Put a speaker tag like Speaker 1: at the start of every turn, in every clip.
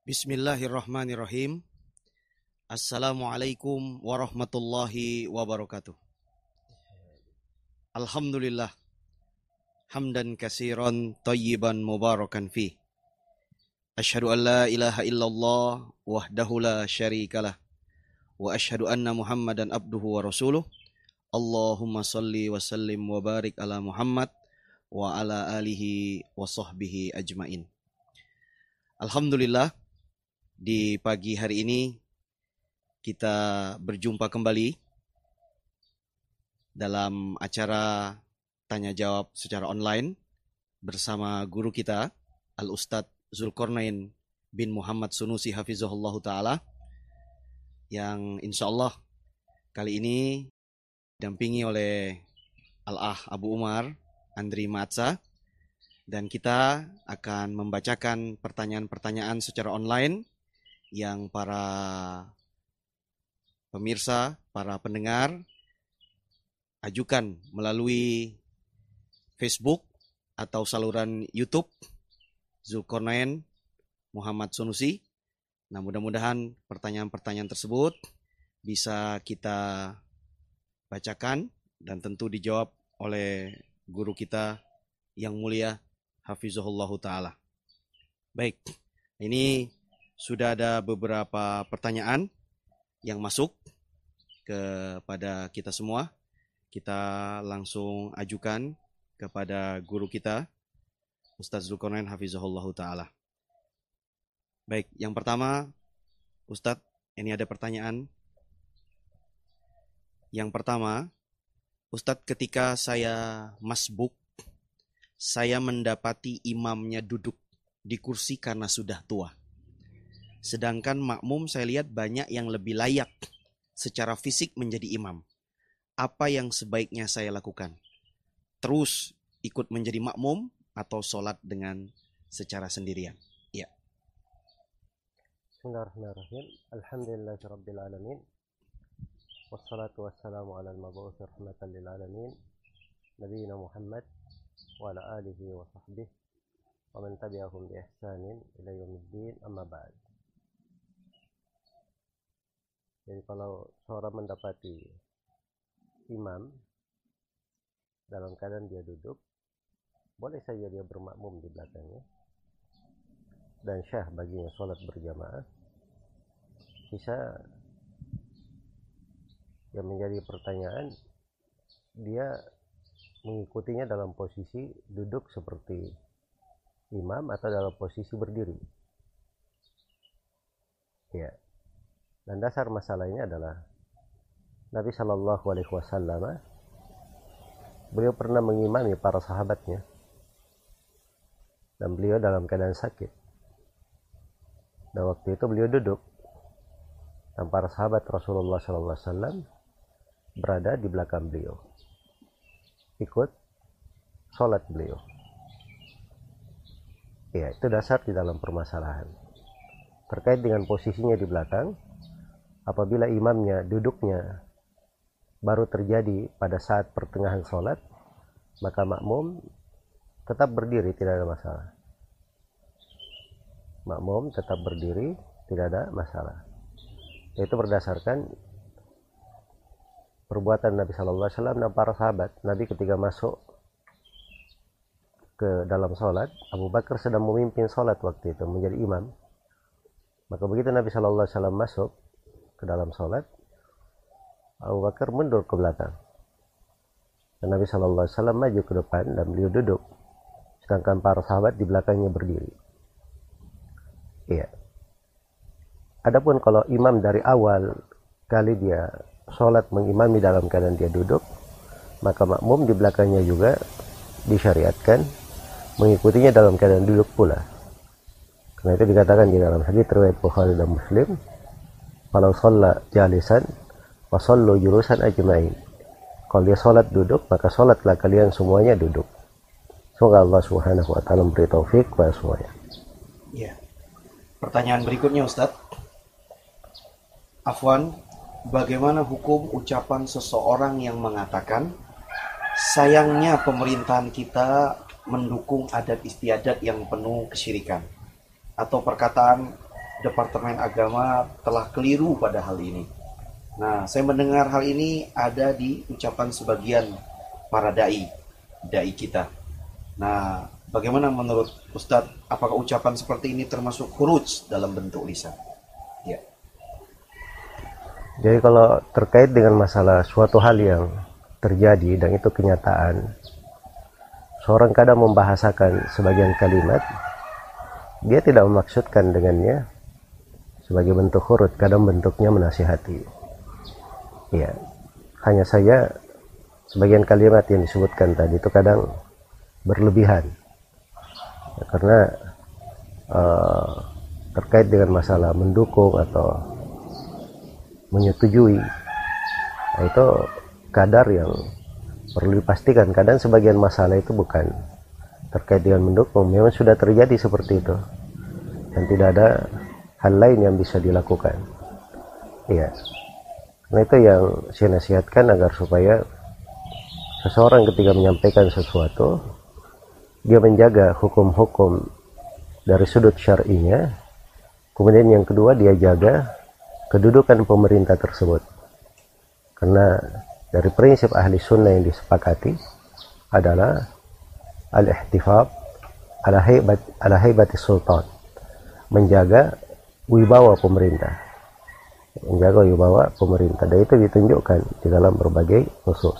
Speaker 1: Bismillahirrahmanirrahim. Assalamualaikum warahmatullahi wabarakatuh. Alhamdulillah. Hamdan kasiran tayyiban mubarakan fi. Ashhadu an la ilaha illallah wahdahu la syarikalah. Wa ashhadu anna Muhammadan abduhu wa rasuluh. Allahumma salli wa sallim wa barik ala Muhammad wa ala alihi wa sahbihi ajmain. Alhamdulillah di pagi hari ini kita berjumpa kembali dalam acara tanya jawab secara online bersama guru kita Al Ustadz Zulkarnain bin Muhammad Sunusi Hafizahullah Ta'ala yang insya Allah kali ini didampingi oleh Al-Ah Abu Umar Andri Matsa dan kita akan membacakan pertanyaan-pertanyaan secara online yang para pemirsa, para pendengar ajukan melalui Facebook atau saluran YouTube Zulkarnain Muhammad Sunusi. Nah, mudah-mudahan pertanyaan-pertanyaan tersebut bisa kita bacakan dan tentu dijawab oleh guru kita yang mulia Hafizahullah Ta'ala. Baik, ini sudah ada beberapa pertanyaan yang masuk kepada kita semua. Kita langsung ajukan kepada guru kita Ustaz Zulkarnain Hafizahullah Ta'ala. Baik, yang pertama Ustadz, ini ada pertanyaan. Yang pertama, Ustadz ketika saya masbuk, saya mendapati imamnya duduk di kursi karena sudah tua. Sedangkan makmum saya lihat banyak yang lebih layak secara fisik menjadi imam. Apa yang sebaiknya saya lakukan? terus ikut menjadi makmum atau sholat dengan secara sendirian. Ya.
Speaker 2: Bismillahirrahmanirrahim. Alhamdulillahirabbil alamin. Wassalatu wassalamu ala al-mab'uts rahmatan lil alamin. Muhammad wa ala alihi wa sahbihi wa man tabi'ahum bi ihsanin ila amma ba'd. Jadi kalau seorang mendapati imam dalam keadaan dia duduk boleh saja dia bermakmum di belakangnya. Dan syah baginya sholat berjamaah bisa yang menjadi pertanyaan dia mengikutinya dalam posisi duduk seperti imam atau dalam posisi berdiri. Ya dan dasar masalahnya adalah Nabi Shallallahu Alaihi Wasallam beliau pernah mengimami para sahabatnya dan beliau dalam keadaan sakit. Dan waktu itu beliau duduk dan para sahabat Rasulullah SAW berada di belakang beliau ikut sholat beliau. Ya itu dasar di dalam permasalahan. Terkait dengan posisinya di belakang apabila imamnya duduknya baru terjadi pada saat pertengahan sholat, maka makmum tetap berdiri, tidak ada masalah. Makmum tetap berdiri, tidak ada masalah. Itu berdasarkan perbuatan Nabi Shallallahu Alaihi Wasallam dan para sahabat. Nabi ketika masuk ke dalam sholat, Abu Bakar sedang memimpin sholat waktu itu menjadi imam. Maka begitu Nabi Shallallahu Alaihi Wasallam masuk ke dalam sholat, Abu Bakar mundur ke belakang. Dan Nabi Shallallahu Alaihi Wasallam maju ke depan dan beliau duduk, sedangkan para sahabat di belakangnya berdiri. Iya. Adapun kalau imam dari awal kali dia sholat mengimami dalam keadaan dia duduk, maka makmum di belakangnya juga disyariatkan mengikutinya dalam keadaan duduk pula. Karena itu dikatakan di dalam hadis riwayat Bukhari dan Muslim, kalau sholat jalisan wasallu jurusan ajmain. Kalau dia sholat duduk maka sholatlah kalian semuanya duduk. Semoga Allah subhanahu wa ta'ala memberi taufik kepada semuanya.
Speaker 1: Ya. Pertanyaan berikutnya Ustadz Afwan bagaimana hukum ucapan seseorang yang mengatakan sayangnya pemerintahan kita mendukung adat istiadat yang penuh kesyirikan? Atau perkataan Departemen Agama telah keliru pada hal ini. Nah, saya mendengar hal ini ada di ucapan sebagian para dai, dai kita. Nah, bagaimana menurut Ustadz, apakah ucapan seperti ini termasuk huruj dalam bentuk lisan? Ya.
Speaker 2: Jadi kalau terkait dengan masalah suatu hal yang terjadi dan itu kenyataan, seorang kadang membahasakan sebagian kalimat, dia tidak memaksudkan dengannya sebagai bentuk huruf, kadang bentuknya menasihati. Ya, hanya saja sebagian kalimat yang disebutkan tadi itu kadang berlebihan, ya, karena uh, terkait dengan masalah mendukung atau menyetujui, nah, itu kadar yang perlu dipastikan. Kadang sebagian masalah itu bukan terkait dengan mendukung, memang sudah terjadi seperti itu, dan tidak ada hal lain yang bisa dilakukan. Iya. Nah itu yang saya nasihatkan agar supaya seseorang ketika menyampaikan sesuatu dia menjaga hukum-hukum dari sudut syar'inya. Kemudian yang kedua dia jaga kedudukan pemerintah tersebut. Karena dari prinsip ahli sunnah yang disepakati adalah al-ihtifab ala haibat ala haibati sultan. Menjaga wibawa pemerintah. Menjaga wibawa pemerintah. Dan itu ditunjukkan di dalam berbagai khusus.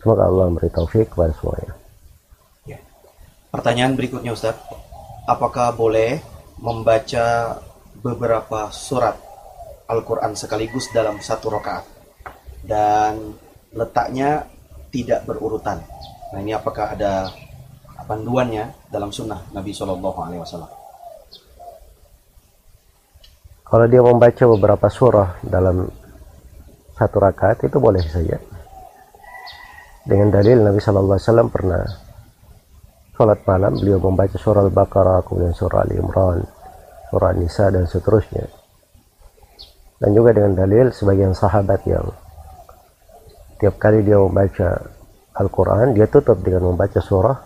Speaker 2: Semoga Allah memberi taufik kepada semuanya.
Speaker 1: Ya. pertanyaan berikutnya Ustaz. Apakah boleh membaca beberapa surat Al-Quran sekaligus dalam satu rakaat? Dan letaknya tidak berurutan. Nah ini apakah ada panduannya dalam sunnah Nabi Shallallahu Alaihi Wasallam
Speaker 2: kalau dia membaca beberapa surah dalam satu rakaat itu boleh saja. Dengan dalil Nabi Wasallam pernah sholat malam beliau membaca surah Al-Baqarah kemudian surah Al-Imran, surah Nisa dan seterusnya. Dan juga dengan dalil sebagian sahabat yang tiap kali dia membaca Al-Quran dia tutup dengan membaca surah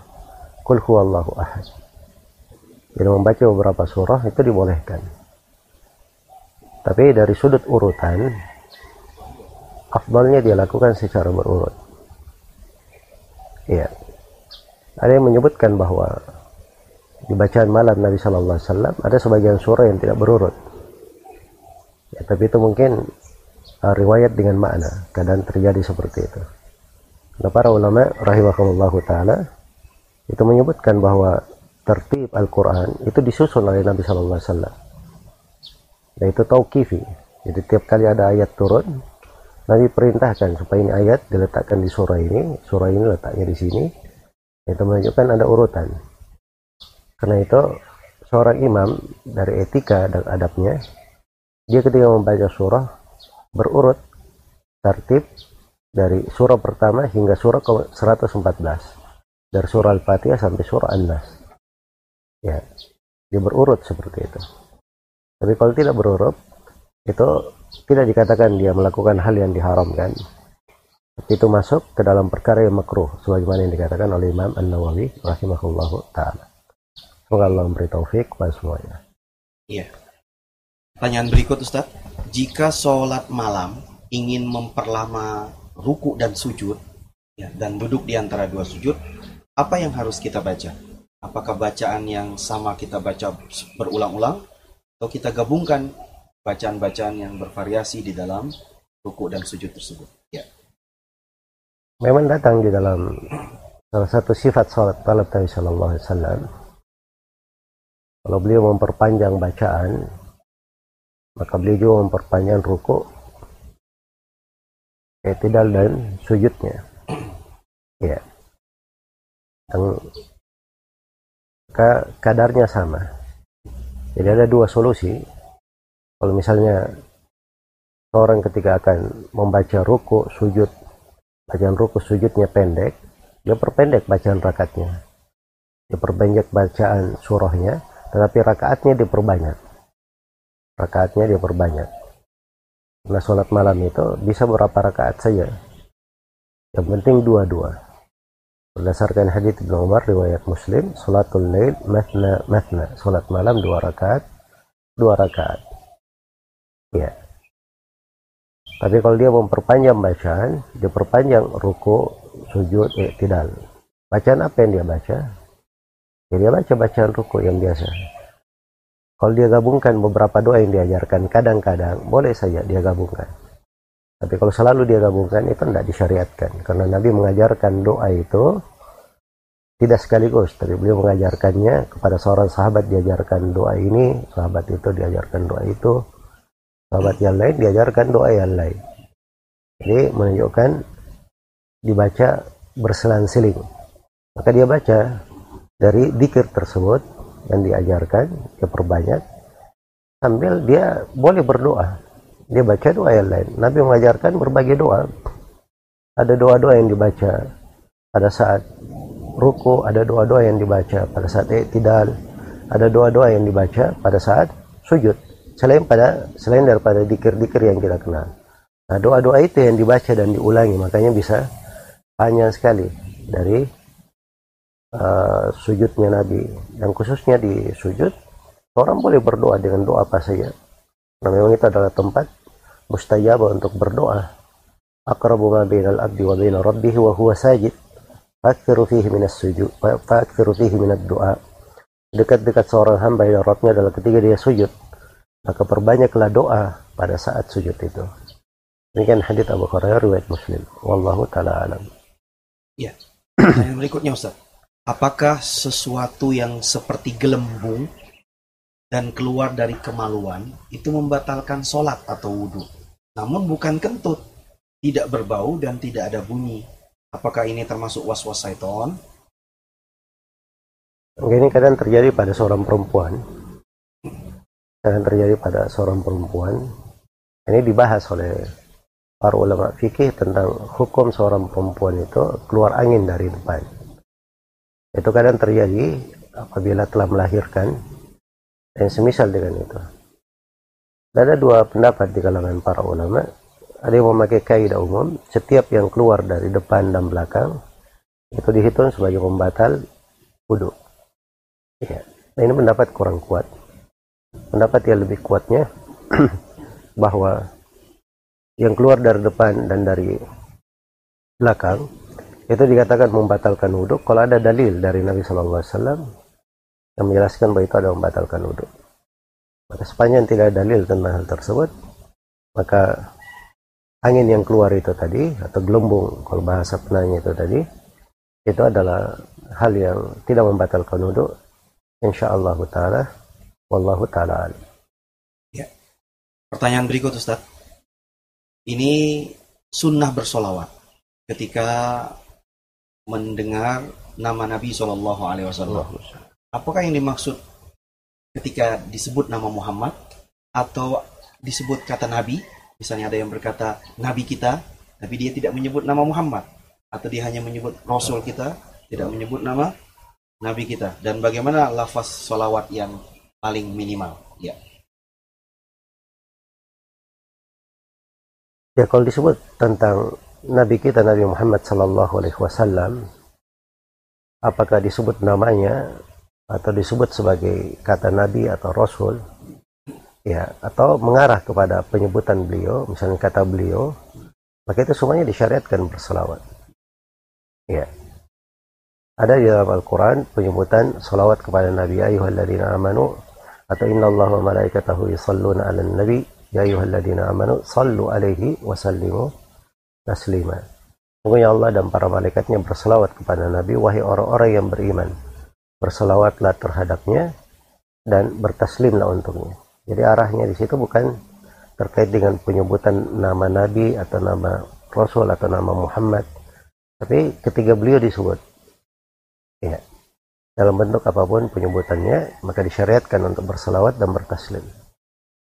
Speaker 2: Qul huwallahu ahad. Jadi membaca beberapa surah itu dibolehkan tapi dari sudut urutan afdalnya dia lakukan secara berurut. Ya ada yang menyebutkan bahwa di bacaan malam Nabi Shallallahu Alaihi Wasallam ada sebagian surah yang tidak berurut. Ya, tapi itu mungkin uh, riwayat dengan makna. Kadang terjadi seperti itu. Nah para ulama rahimahullahu taala itu menyebutkan bahwa tertib Al-Quran itu disusun oleh Nabi Shallallahu Alaihi Wasallam dan itu tauqifi jadi tiap kali ada ayat turun Nabi perintahkan supaya ini ayat diletakkan di surah ini surah ini letaknya di sini. Itu menunjukkan ada urutan. Karena itu seorang imam dari etika dan adabnya dia ketika membaca surah berurut tertib dari surah pertama hingga surah 114 dari surah Al-Fatihah sampai surah An-Nas. Ya dia berurut seperti itu tapi kalau tidak berurut itu tidak dikatakan dia melakukan hal yang diharamkan. Itu masuk ke dalam perkara yang makruh sebagaimana yang dikatakan oleh Imam An-Nawawi rahimahullah taala. Semoga Allah memberi taufik kepada semuanya.
Speaker 1: Iya. Pertanyaan berikut Ustaz. Jika sholat malam ingin memperlama ruku dan sujud ya, dan duduk di antara dua sujud apa yang harus kita baca? Apakah bacaan yang sama kita baca berulang-ulang atau kita gabungkan bacaan-bacaan yang bervariasi di dalam ruku dan sujud tersebut. Ya.
Speaker 2: Memang datang di dalam salah satu sifat salat talab Nabi Shallallahu Alaihi Wasallam. Kalau beliau memperpanjang bacaan, maka beliau juga memperpanjang ruku, tidak dan sujudnya. Ya. Dan kadarnya sama jadi ada dua solusi. Kalau misalnya orang ketika akan membaca ruku sujud bacaan ruku sujudnya pendek dia perpendek bacaan rakatnya. Dia perpendek bacaan surahnya tetapi rakaatnya diperbanyak. Rakaatnya diperbanyak. Karena sholat malam itu bisa berapa rakaat saja. Yang penting dua-dua Berdasarkan hadits Ibnu Umar riwayat Muslim, salatul lail mathna mathna, salat malam dua rakaat dua rakaat. Ya. Tapi kalau dia memperpanjang bacaan, dia perpanjang ruku, sujud, tidak. Bacaan apa yang dia baca? Ya dia baca bacaan ruku yang biasa. Kalau dia gabungkan beberapa doa yang diajarkan, kadang-kadang boleh saja dia gabungkan. Tapi kalau selalu dia gabungkan itu tidak disyariatkan. Karena Nabi mengajarkan doa itu tidak sekaligus, tapi beliau mengajarkannya kepada seorang sahabat diajarkan doa ini, sahabat itu diajarkan doa itu, sahabat yang lain diajarkan doa yang lain. Jadi menunjukkan dibaca berselang-seling. Maka dia baca dari dikir tersebut yang diajarkan, dia perbanyak, sambil dia boleh berdoa. Dia baca doa yang lain. Nabi mengajarkan berbagai doa. Ada doa-doa yang dibaca pada saat ruku ada doa-doa yang dibaca pada saat tidak ada doa-doa yang dibaca pada saat sujud selain pada selain daripada dikir-dikir yang kita kenal nah doa-doa itu yang dibaca dan diulangi makanya bisa panjang sekali dari uh, sujudnya Nabi dan khususnya di sujud orang boleh berdoa dengan doa apa saja nah memang itu adalah tempat mustajab untuk berdoa aqrabu ma bainal abdi wa bainal rabbih wa huwa sajid Fakthiru fihi minas sujud, fakthiru fihi minad doa. Dekat-dekat seorang hamba yang Rabbnya adalah ketika dia sujud. Maka perbanyaklah doa pada saat sujud itu. Ini kan hadits Abu Hurairah riwayat Muslim. Wallahu taala alam.
Speaker 1: Ya. Yang berikutnya Ustaz. Apakah sesuatu yang seperti gelembung dan keluar dari kemaluan itu membatalkan sholat atau wudhu? Namun bukan kentut, tidak berbau dan tidak ada bunyi. Apakah ini termasuk was-was syaitan?
Speaker 2: Ini kadang terjadi pada seorang perempuan. Kadang terjadi pada seorang perempuan. Ini dibahas oleh para ulama fikih tentang hukum seorang perempuan itu keluar angin dari depan. Itu kadang terjadi apabila telah melahirkan dan semisal dengan itu. Ada dua pendapat di kalangan para ulama ada yang memakai kaidah umum setiap yang keluar dari depan dan belakang itu dihitung sebagai pembatal wudhu ya. nah ini pendapat kurang kuat pendapat yang lebih kuatnya bahwa yang keluar dari depan dan dari belakang itu dikatakan membatalkan wudhu kalau ada dalil dari Nabi Shallallahu Alaihi Wasallam yang menjelaskan bahwa itu ada membatalkan wudhu. Maka sepanjang tidak ada dalil tentang hal tersebut maka angin yang keluar itu tadi atau gelembung kalau bahasa penanya itu tadi itu adalah hal yang tidak membatalkan wudhu. Insyaallah taala wallahu taala
Speaker 1: ya. Pertanyaan berikut Ustaz. Ini sunnah bersolawat. Ketika mendengar nama Nabi Shallallahu Alaihi Wasallam apakah yang dimaksud ketika disebut nama Muhammad atau disebut kata Nabi Misalnya ada yang berkata Nabi kita, tapi dia tidak menyebut nama Muhammad. Atau dia hanya menyebut Rasul kita, tidak menyebut nama Nabi kita. Dan bagaimana lafaz solawat yang paling minimal? Ya.
Speaker 2: Ya kalau disebut tentang Nabi kita Nabi Muhammad Sallallahu Alaihi Wasallam, apakah disebut namanya atau disebut sebagai kata Nabi atau Rasul, ya atau mengarah kepada penyebutan beliau misalnya kata beliau maka itu semuanya disyariatkan berselawat. Ya. Ada di dalam Al-Quran penyebutan salawat kepada Nabi ayuhalladzina amanu atau inna Allah wa malaikatahu yusalluna ala nabi. Ya ayuhalladzina amanu sallu alaihi wa sallimu taslima. Pokoknya Allah dan para malaikatnya berselawat kepada Nabi wahai orang-orang yang beriman berselawatlah terhadapnya dan bertaslimlah untuknya jadi arahnya di situ bukan terkait dengan penyebutan nama Nabi atau nama Rasul atau nama Muhammad. Tapi ketika beliau disebut, ya, dalam bentuk apa pun penyebutannya, maka disyariatkan untuk bersalawat dan bertaslim.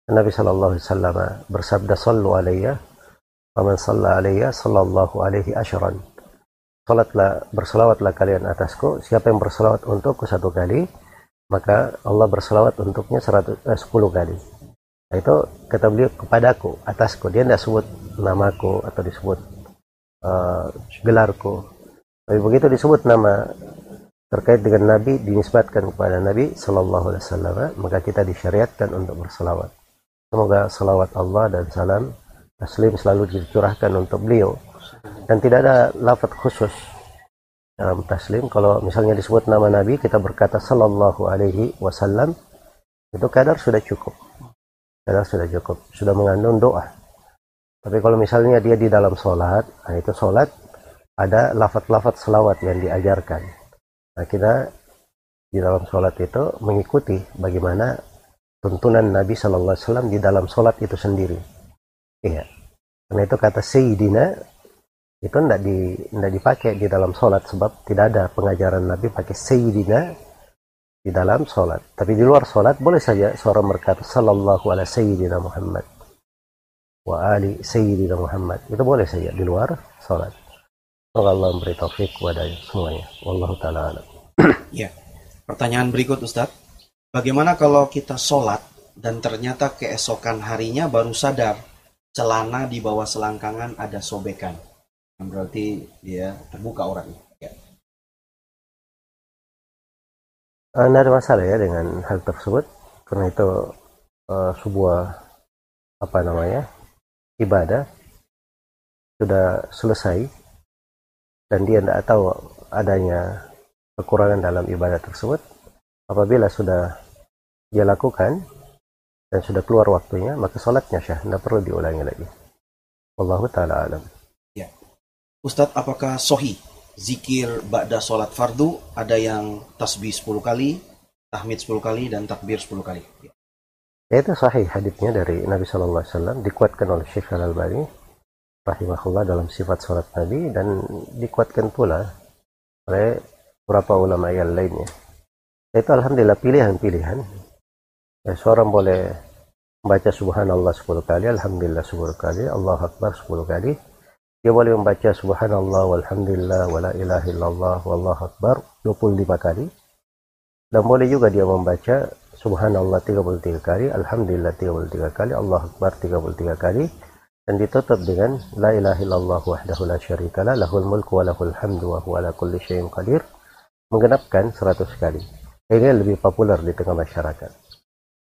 Speaker 2: Nabi Shallallahu Alaihi Wasallam bersabda, "Sallu alayya, man salla alayya, sallallahu alaihi ashran." Salatlah, bersalawatlah kalian atasku. Siapa yang bersalawat untukku satu kali, maka Allah berselawat untuknya 100, eh, 10 kali. Nah, itu kata beliau kepadaku, atasku. Dia tidak sebut namaku atau disebut uh, gelarku. Tapi begitu disebut nama terkait dengan Nabi dinisbatkan kepada Nabi Sallallahu Alaihi Wasallam maka kita disyariatkan untuk berselawat semoga salawat Allah dan salam taslim selalu dicurahkan untuk beliau dan tidak ada lafaz khusus dalam taslim. Kalau misalnya disebut nama Nabi kita berkata Sallallahu Alaihi Wasallam itu kadar sudah cukup. Kadar sudah cukup. Sudah mengandung doa. Tapi kalau misalnya dia di dalam sholat nah itu sholat ada lafat-lafat selawat yang diajarkan. Nah, kita di dalam sholat itu mengikuti bagaimana tuntunan Nabi Shallallahu Alaihi Wasallam di dalam sholat itu sendiri. Iya. Karena itu kata Sayyidina itu tidak di dipakai di dalam sholat sebab tidak ada pengajaran Nabi pakai Sayyidina di dalam sholat. Tapi di luar sholat boleh saja seorang berkata Sallallahu Alaihi Sayyidina Muhammad wa ali Sayyidina Muhammad itu boleh saja di luar sholat. Semoga Allah memberi taufik kepada semuanya. Wallahu taala alam.
Speaker 1: ya. Pertanyaan berikut Ustadz. Bagaimana kalau kita sholat dan ternyata keesokan harinya baru sadar celana di bawah selangkangan ada sobekan. Berarti dia terbuka orangnya. Ya.
Speaker 2: Eh, ada masalah ya dengan hal tersebut karena itu uh, sebuah apa namanya ibadah sudah selesai dan dia tidak tahu adanya kekurangan dalam ibadah tersebut apabila sudah dia lakukan dan sudah keluar waktunya maka sholatnya syah tidak perlu diulangi lagi Wallahu ta'ala alam.
Speaker 1: Ustadz apakah sohi zikir ba'da sholat fardu ada yang tasbih 10 kali tahmid 10 kali dan takbir 10 kali ya.
Speaker 2: itu sahih haditsnya dari Nabi Wasallam dikuatkan oleh Syekh Al Albani rahimahullah dalam sifat sholat Nabi dan dikuatkan pula oleh beberapa ulama yang lainnya. Itu alhamdulillah pilihan-pilihan. Ya, seorang boleh membaca subhanallah 10 kali, alhamdulillah 10 kali, Allah akbar 10 kali. Dia boleh membaca subhanallah walhamdulillah wala ilaha illallah wallahu akbar 25 kali. Dan boleh juga dia membaca subhanallah 33 kali, alhamdulillah 33 kali, Allah akbar 33 kali dan ditutup dengan la ilaha illallah wahdahu la syarikalah lahul mulku wa lahul hamdu wa huwa ala kulli syai'in qadir menggenapkan 100 kali. Ini lebih populer di tengah masyarakat.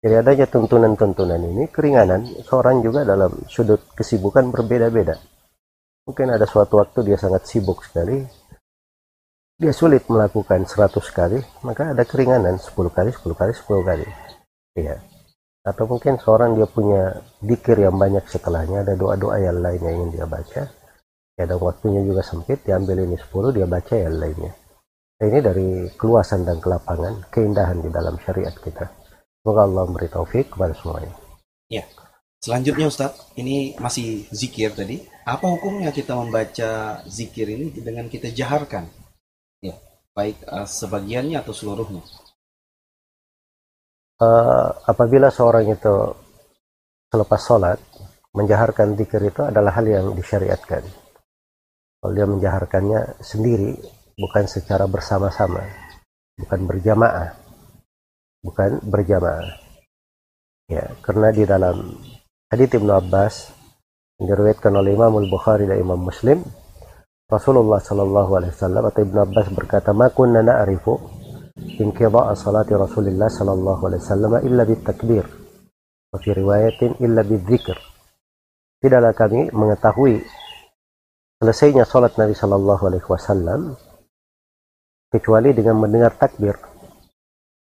Speaker 2: Jadi adanya tuntunan-tuntunan ini keringanan seorang juga dalam sudut kesibukan berbeda-beda. Mungkin ada suatu waktu dia sangat sibuk sekali, dia sulit melakukan 100 kali, maka ada keringanan 10 kali, 10 kali, 10 kali. Iya. Atau mungkin seorang dia punya dikir yang banyak setelahnya ada doa-doa yang lain yang ingin dia baca. Ya dan waktunya juga sempit diambil ini 10 dia baca yang lainnya. Nah, ini dari keluasan dan kelapangan keindahan di dalam syariat kita. Semoga Allah memberi taufik kepada semuanya.
Speaker 1: Ya selanjutnya Ustadz ini masih zikir tadi apa hukumnya kita membaca zikir ini dengan kita jaharkan ya baik uh, sebagiannya atau seluruhnya
Speaker 2: uh, apabila seorang itu selepas sholat menjaharkan zikir itu adalah hal yang disyariatkan. Kalau dia menjaharkannya sendiri, bukan secara bersama-sama, bukan berjamaah, bukan berjamaah. Ya, karena di dalam Hadits Ibnu Abbas yang diriwayatkan oleh Imam Al-Bukhari dan Imam Muslim. Rasulullah Shallallahu Alaihi Wasallam atau Ibnu Abbas berkata makunna na'rifu inqida'a salati Rasulillah Shallallahu Alaihi Wasallam illa bitakbir. Wa fi riwayatin illa bi dzikr tidaklah kami mengetahui selesainya salat Nabi Shallallahu Alaihi Wasallam kecuali dengan mendengar takbir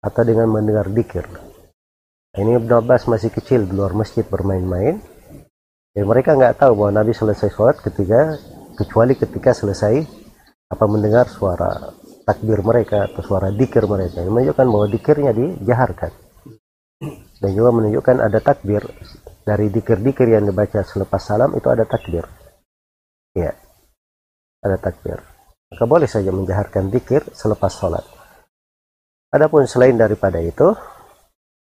Speaker 2: atau dengan mendengar dikir. Ini Ibn Abbas masih kecil di luar masjid bermain-main. Dan mereka nggak tahu bahwa Nabi selesai sholat ketika kecuali ketika selesai apa mendengar suara takbir mereka atau suara dikir mereka. Ini menunjukkan bahwa dikirnya dijaharkan. Dan juga menunjukkan ada takbir. Dari dikir-dikir yang dibaca selepas salam itu ada takbir. Ya ada takbir. Maka boleh saja menjaharkan dikir selepas sholat. Adapun selain daripada itu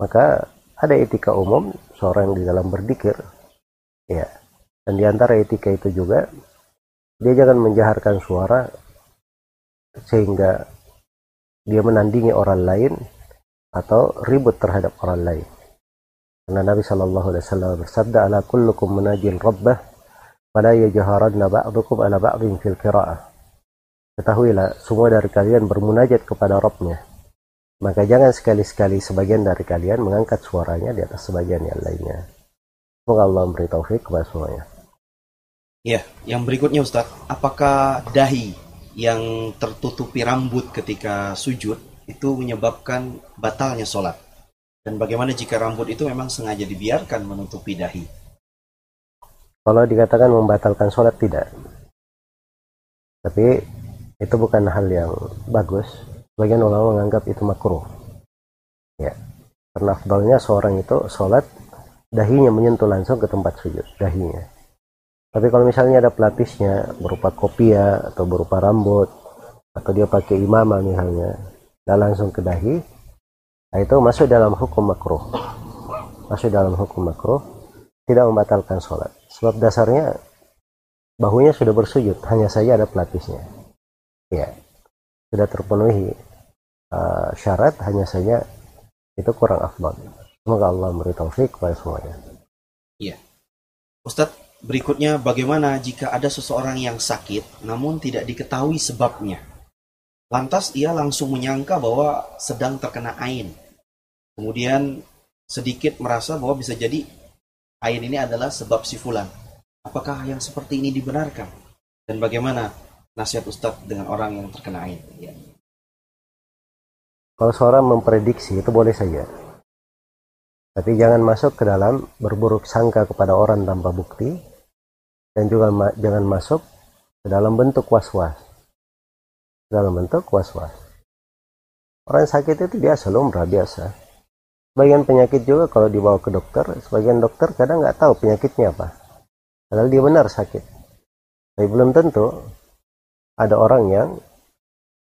Speaker 2: maka ada etika umum seorang di dalam berdikir ya dan di antara etika itu juga dia jangan menjaharkan suara sehingga dia menandingi orang lain atau ribut terhadap orang lain. Karena Nabi Shallallahu Alaihi Wasallam bersabda, "Ala kullukum munajin rabbah, fala yajharanna ba'dukum ala ba'din fil qira'ah." ketahuilah semua dari kalian bermunajat kepada Robnya. Maka jangan sekali-sekali sebagian dari kalian mengangkat suaranya di atas sebagian yang lainnya. Semoga Allah memberi taufik kepada semuanya.
Speaker 1: Ya, yang berikutnya Ustaz, apakah dahi yang tertutupi rambut ketika sujud itu menyebabkan batalnya sholat? Dan bagaimana jika rambut itu memang sengaja dibiarkan menutupi dahi?
Speaker 2: Kalau dikatakan membatalkan sholat tidak. Tapi itu bukan hal yang bagus. Sebagian ulama menganggap itu makruh. Ya. Karena afdalnya seorang itu sholat dahinya menyentuh langsung ke tempat sujud, dahinya. Tapi kalau misalnya ada pelapisnya berupa kopiah atau berupa rambut atau dia pakai imamah misalnya dan langsung ke dahi, nah itu masuk dalam hukum makruh. Masuk dalam hukum makruh tidak membatalkan sholat. Sebab dasarnya bahunya sudah bersujud, hanya saja ada pelapisnya. Ya, sudah terpenuhi uh, syarat, hanya saja itu kurang afdal. Semoga Allah memberi taufik kepada semuanya.
Speaker 1: Iya. Ustadz, Berikutnya, bagaimana jika ada seseorang yang sakit namun tidak diketahui sebabnya? Lantas ia langsung menyangka bahwa sedang terkena ain. Kemudian sedikit merasa bahwa bisa jadi ain ini adalah sebab si fulan. Apakah yang seperti ini dibenarkan? Dan bagaimana nasihat Ustadz dengan orang yang terkena ain? Ya.
Speaker 2: Kalau seorang memprediksi itu boleh saja. Tapi jangan masuk ke dalam berburuk sangka kepada orang tanpa bukti dan juga ma jangan masuk ke dalam bentuk was-was. Dalam bentuk was-was. Orang sakit itu biasa lumrah biasa. Sebagian penyakit juga kalau dibawa ke dokter sebagian dokter kadang nggak tahu penyakitnya apa. Padahal dia benar sakit. Tapi belum tentu ada orang yang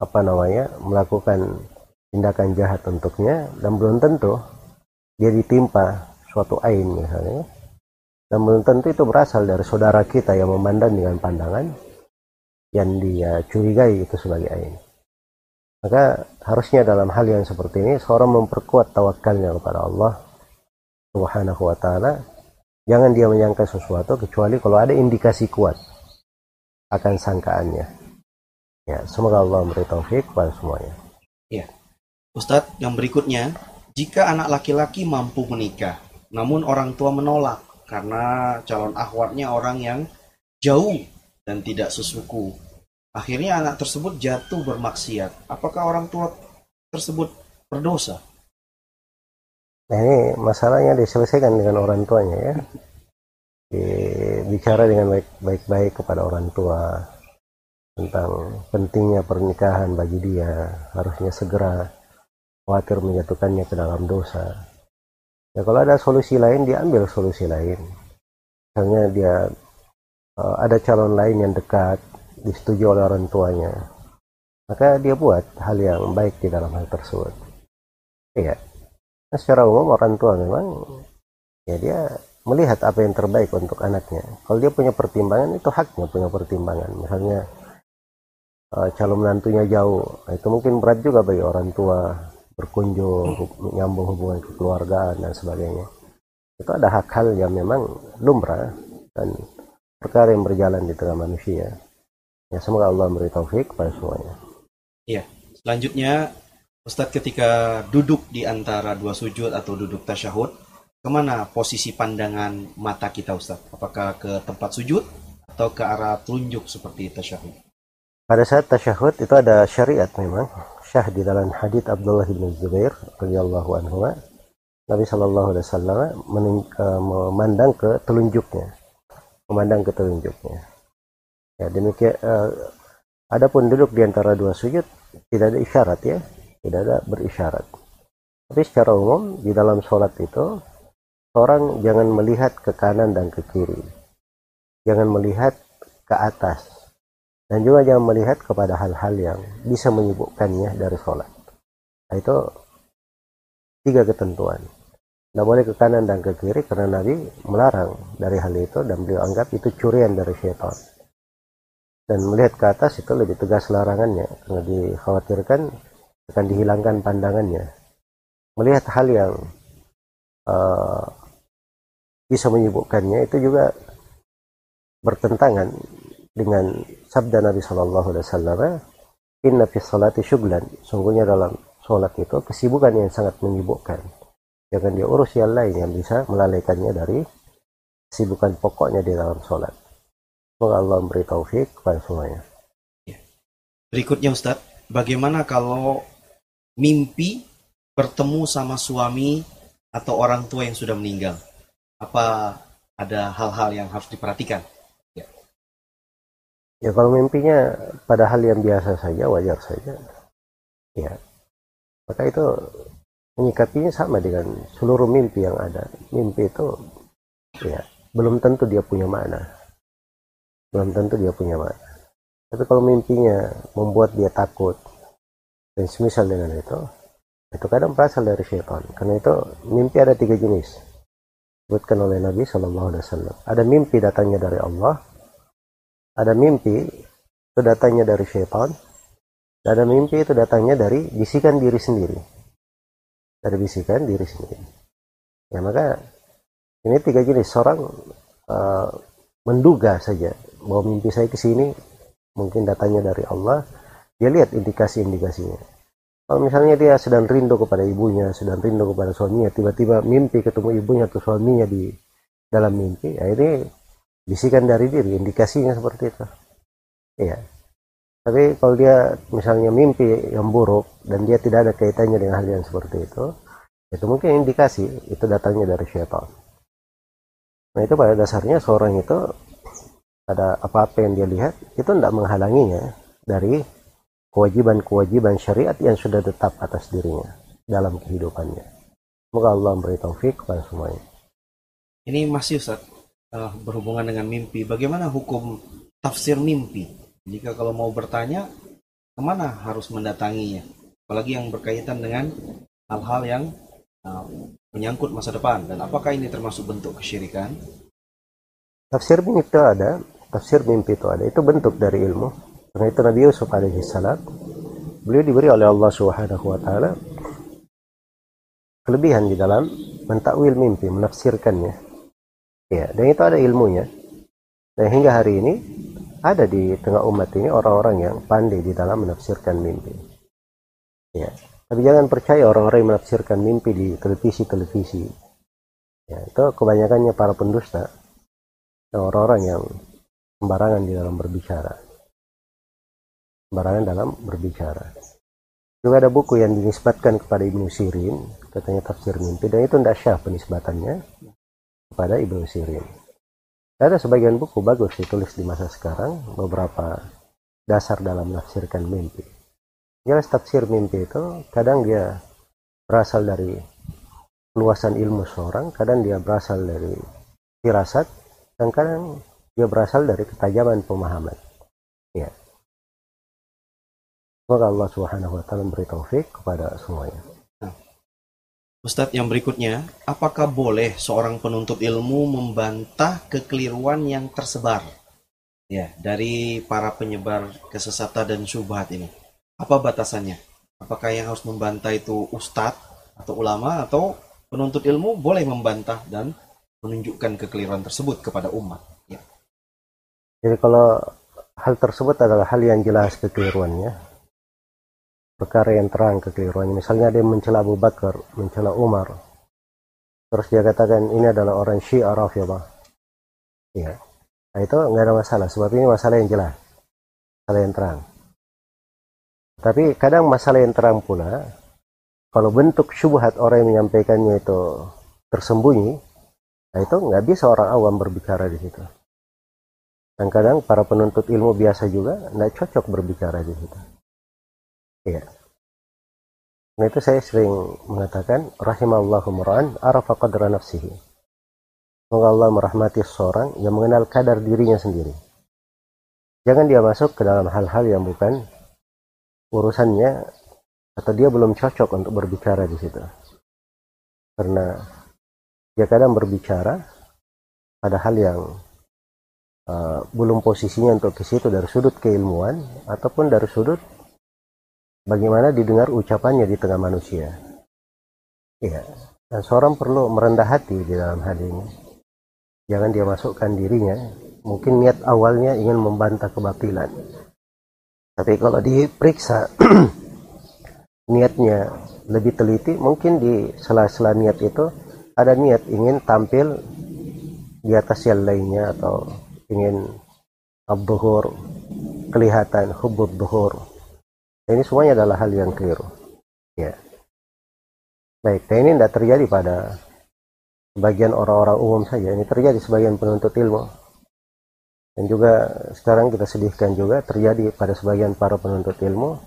Speaker 2: apa namanya melakukan tindakan jahat untuknya dan belum tentu dia ditimpa suatu ain misalnya dan belum tentu itu berasal dari saudara kita yang memandang dengan pandangan yang dia curigai itu sebagai ain. Maka harusnya dalam hal yang seperti ini seorang memperkuat tawakalnya kepada Allah Subhanahu wa taala. Jangan dia menyangka sesuatu kecuali kalau ada indikasi kuat akan sangkaannya. Ya, semoga Allah memberi taufik kepada semuanya.
Speaker 1: Ya. Ustadz, yang berikutnya, jika anak laki-laki mampu menikah, namun orang tua menolak, karena calon akhwatnya orang yang jauh dan tidak sesuku. Akhirnya anak tersebut jatuh bermaksiat. Apakah orang tua tersebut berdosa?
Speaker 2: Nah ini masalahnya diselesaikan dengan orang tuanya ya. Bicara dengan baik-baik kepada orang tua tentang pentingnya pernikahan bagi dia. Harusnya segera khawatir menjatuhkannya ke dalam dosa. Ya kalau ada solusi lain dia ambil solusi lain. Misalnya dia uh, ada calon lain yang dekat disetujui oleh orang tuanya maka dia buat hal yang baik di dalam hal tersebut. Iya. Nah, secara umum orang tua memang ya dia melihat apa yang terbaik untuk anaknya. Kalau dia punya pertimbangan itu haknya punya pertimbangan. Misalnya uh, calon menantunya jauh itu mungkin berat juga bagi orang tua berkunjung, menyambung hubungan kekeluargaan dan sebagainya. Itu ada hak hal yang memang lumrah dan perkara yang berjalan di tengah manusia. Ya semoga Allah memberi taufik kepada semuanya.
Speaker 1: Iya. Selanjutnya Ustadz ketika duduk di antara dua sujud atau duduk tasyahud, ke mana posisi pandangan mata kita Ustadz? Apakah ke tempat sujud atau ke arah telunjuk seperti tasyahud?
Speaker 2: Pada saat tasyahud itu ada syariat memang syah di dalam hadits Abdullah bin Zubair radhiyallahu anhu Nabi Shallallahu Alaihi Wasallam memandang ke telunjuknya, memandang ke telunjuknya. Ya demikian. Uh, adapun duduk di antara dua sujud tidak ada isyarat ya, tidak ada berisyarat. Tapi secara umum di dalam sholat itu orang jangan melihat ke kanan dan ke kiri, jangan melihat ke atas, dan juga jangan melihat kepada hal-hal yang bisa menyibukkannya dari sholat. Nah, itu tiga ketentuan. Tidak boleh ke kanan dan ke kiri karena Nabi melarang dari hal itu dan beliau anggap itu curian dari syaitan. Dan melihat ke atas itu lebih tegas larangannya karena dikhawatirkan akan dihilangkan pandangannya. Melihat hal yang uh, bisa menyibukkannya itu juga bertentangan dengan sabda Nabi Shallallahu Alaihi Wasallam inna fi salati syuglan. Sungguhnya dalam sholat itu kesibukan yang sangat menyibukkan. Jangan dia urus yang lain yang bisa melalaikannya dari kesibukan pokoknya di dalam sholat semoga Allah memberi taufik kepada semuanya.
Speaker 1: Berikutnya Ustaz. Bagaimana kalau mimpi bertemu sama suami atau orang tua yang sudah meninggal? Apa ada hal-hal yang harus diperhatikan
Speaker 2: Ya kalau mimpinya pada hal yang biasa saja, wajar saja. Ya. Maka itu menyikapinya sama dengan seluruh mimpi yang ada. Mimpi itu ya belum tentu dia punya makna. Belum tentu dia punya makna. Tapi kalau mimpinya membuat dia takut dan semisal dengan itu, itu kadang berasal dari syaitan. Karena itu mimpi ada tiga jenis. Disebutkan oleh Nabi Shallallahu Alaihi Wasallam. Ada mimpi datangnya dari Allah, ada mimpi itu datangnya dari syaitan. Ada mimpi itu datangnya dari bisikan diri sendiri. Dari bisikan diri sendiri. Ya maka ini tiga jenis. Seorang uh, menduga saja bahwa mimpi saya ke sini mungkin datangnya dari Allah. Dia lihat indikasi-indikasinya. Kalau misalnya dia sedang rindu kepada ibunya sedang rindu kepada suaminya tiba-tiba mimpi ketemu ibunya atau suaminya di dalam mimpi ya ini bisikan dari diri indikasinya seperti itu iya tapi kalau dia misalnya mimpi yang buruk dan dia tidak ada kaitannya dengan hal yang seperti itu itu mungkin indikasi itu datangnya dari syaitan nah itu pada dasarnya seorang itu ada apa-apa yang dia lihat itu tidak menghalanginya dari kewajiban-kewajiban syariat yang sudah tetap atas dirinya dalam kehidupannya. Semoga Allah memberi taufik kepada semuanya.
Speaker 1: Ini masih Ustaz, uh, berhubungan dengan mimpi. Bagaimana hukum tafsir mimpi? Jika kalau mau bertanya, ke mana harus mendatanginya? Apalagi yang berkaitan dengan hal-hal yang uh, menyangkut masa depan. Dan apakah ini termasuk bentuk kesyirikan?
Speaker 2: Tafsir mimpi itu ada. Tafsir mimpi itu ada. Itu bentuk dari ilmu. Karena itu Nabi Yusuf alaihissalam beliau diberi oleh Allah Subhanahu wa taala kelebihan di dalam mentakwil mimpi, menafsirkannya. Ya, dan itu ada ilmunya. Dan hingga hari ini ada di tengah umat ini orang-orang yang pandai di dalam menafsirkan mimpi. Ya, tapi jangan percaya orang-orang yang menafsirkan mimpi di televisi-televisi. Ya, itu kebanyakannya para pendusta dan orang-orang yang sembarangan di dalam berbicara. Sembarangan dalam berbicara. Juga ada buku yang dinisbatkan kepada Ibnu Sirin, katanya tafsir mimpi, dan itu tidak syah penisbatannya kepada Ibnu Sirin. Ada sebagian buku bagus ditulis di masa sekarang, beberapa dasar dalam menafsirkan mimpi. Jelas tafsir mimpi itu kadang dia berasal dari luasan ilmu seorang, kadang dia berasal dari firasat, dan kadang dia berasal dari ketajaman pemahaman. Ya. Semoga Allah Subhanahu wa taala memberi taufik kepada semuanya.
Speaker 1: Ustadz yang berikutnya, apakah boleh seorang penuntut ilmu membantah kekeliruan yang tersebar ya dari para penyebar kesesatan dan syubhat ini? Apa batasannya? Apakah yang harus membantah itu ustadz atau ulama atau penuntut ilmu boleh membantah dan menunjukkan kekeliruan tersebut kepada umat? Ya.
Speaker 2: Jadi kalau hal tersebut adalah hal yang jelas kekeliruannya, perkara yang terang kekeliruannya. Misalnya dia mencela Abu Bakar, mencela Umar. Terus dia katakan ini adalah orang Syiah Rafidhah. Ya. Nah, itu nggak ada masalah, sebab ini masalah yang jelas. Masalah yang terang. Tapi kadang masalah yang terang pula, kalau bentuk syubhat orang yang menyampaikannya itu tersembunyi, nah itu nggak bisa orang awam berbicara di situ. Dan kadang para penuntut ilmu biasa juga nggak cocok berbicara di situ. Iya. Nah itu saya sering mengatakan rahimallahu mura'an arafa qadra nafsihi. Semoga Allah merahmati seorang yang mengenal kadar dirinya sendiri. Jangan dia masuk ke dalam hal-hal yang bukan urusannya atau dia belum cocok untuk berbicara di situ. Karena dia kadang berbicara pada hal yang uh, belum posisinya untuk ke situ dari sudut keilmuan ataupun dari sudut bagaimana didengar ucapannya di tengah manusia. Iya, dan seorang perlu merendah hati di dalam hal ini. Jangan dia masukkan dirinya, mungkin niat awalnya ingin membantah kebatilan. Tapi kalau diperiksa niatnya lebih teliti, mungkin di sela-sela niat itu ada niat ingin tampil di atas yang lainnya atau ingin abduhur kelihatan hubub duhur ini semuanya adalah hal yang keliru. Ya. Baik dan ini tidak terjadi pada sebagian orang-orang umum saja. Ini terjadi sebagian penuntut ilmu. Dan juga sekarang kita sedihkan juga terjadi pada sebagian para penuntut ilmu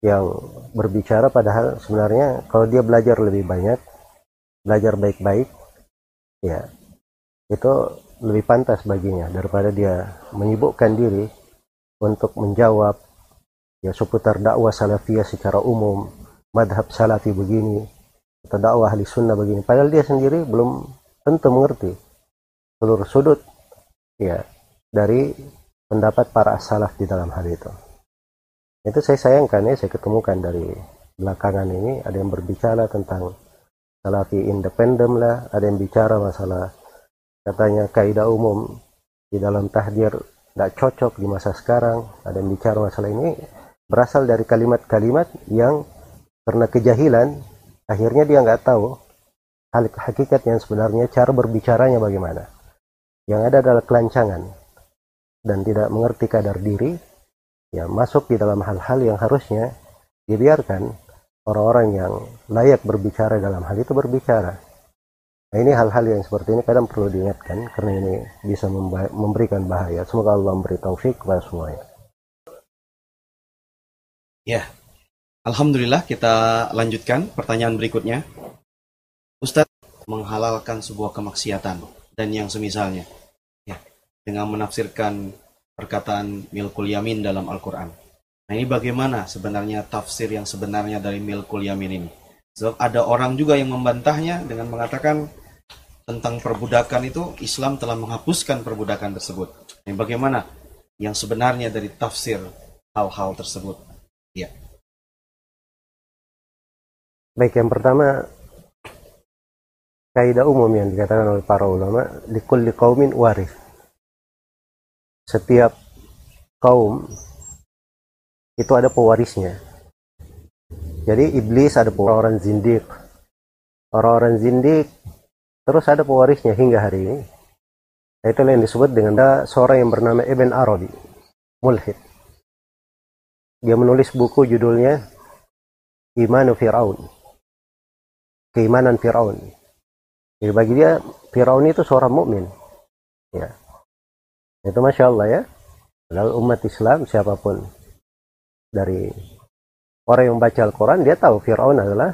Speaker 2: yang berbicara padahal sebenarnya kalau dia belajar lebih banyak belajar baik-baik ya itu lebih pantas baginya daripada dia menyibukkan diri untuk menjawab ya seputar dakwah salafiyah secara umum madhab salafi begini atau dakwah ahli sunnah begini. Padahal dia sendiri belum tentu mengerti seluruh sudut ya dari pendapat para salaf di dalam hal itu. Itu saya sayangkan ya saya ketemukan dari belakangan ini ada yang berbicara tentang salafi independen lah ada yang bicara masalah katanya kaidah umum di dalam tahdir tidak cocok di masa sekarang ada yang bicara masalah ini berasal dari kalimat-kalimat yang karena kejahilan akhirnya dia nggak tahu hal hakikat yang sebenarnya cara berbicaranya bagaimana yang ada adalah kelancangan dan tidak mengerti kadar diri ya masuk di dalam hal-hal yang harusnya dibiarkan orang-orang yang layak berbicara dalam hal itu berbicara Nah ini hal-hal yang seperti ini kadang perlu diingatkan karena ini bisa memberikan bahaya. Semoga Allah memberi taufik kepada semuanya.
Speaker 1: Ya, Alhamdulillah kita lanjutkan pertanyaan berikutnya. Ustadz menghalalkan sebuah kemaksiatan dan yang semisalnya. Ya, dengan menafsirkan perkataan milkul yamin dalam Al-Quran. Nah ini bagaimana sebenarnya tafsir yang sebenarnya dari milkul yamin ini? Sebab ada orang juga yang membantahnya dengan mengatakan tentang perbudakan itu Islam telah menghapuskan perbudakan tersebut. Yang bagaimana yang sebenarnya dari tafsir hal-hal tersebut? Ya.
Speaker 2: Baik, yang pertama kaidah umum yang dikatakan oleh para ulama likulli qaumin waris. Setiap kaum itu ada pewarisnya. Jadi iblis ada orang-orang zindik. Orang-orang zindik Terus ada pewarisnya hingga hari ini. Itu yang disebut dengan seorang yang bernama Ibn Arabi, mulhid. Dia menulis buku judulnya Imanu Fir'aun. Keimanan Fir'aun. Jadi bagi dia Fir'aun itu seorang mukmin. Ya. Itu Masya Allah ya. Padahal umat Islam siapa pun dari orang yang baca Al-Quran dia tahu Fir'aun adalah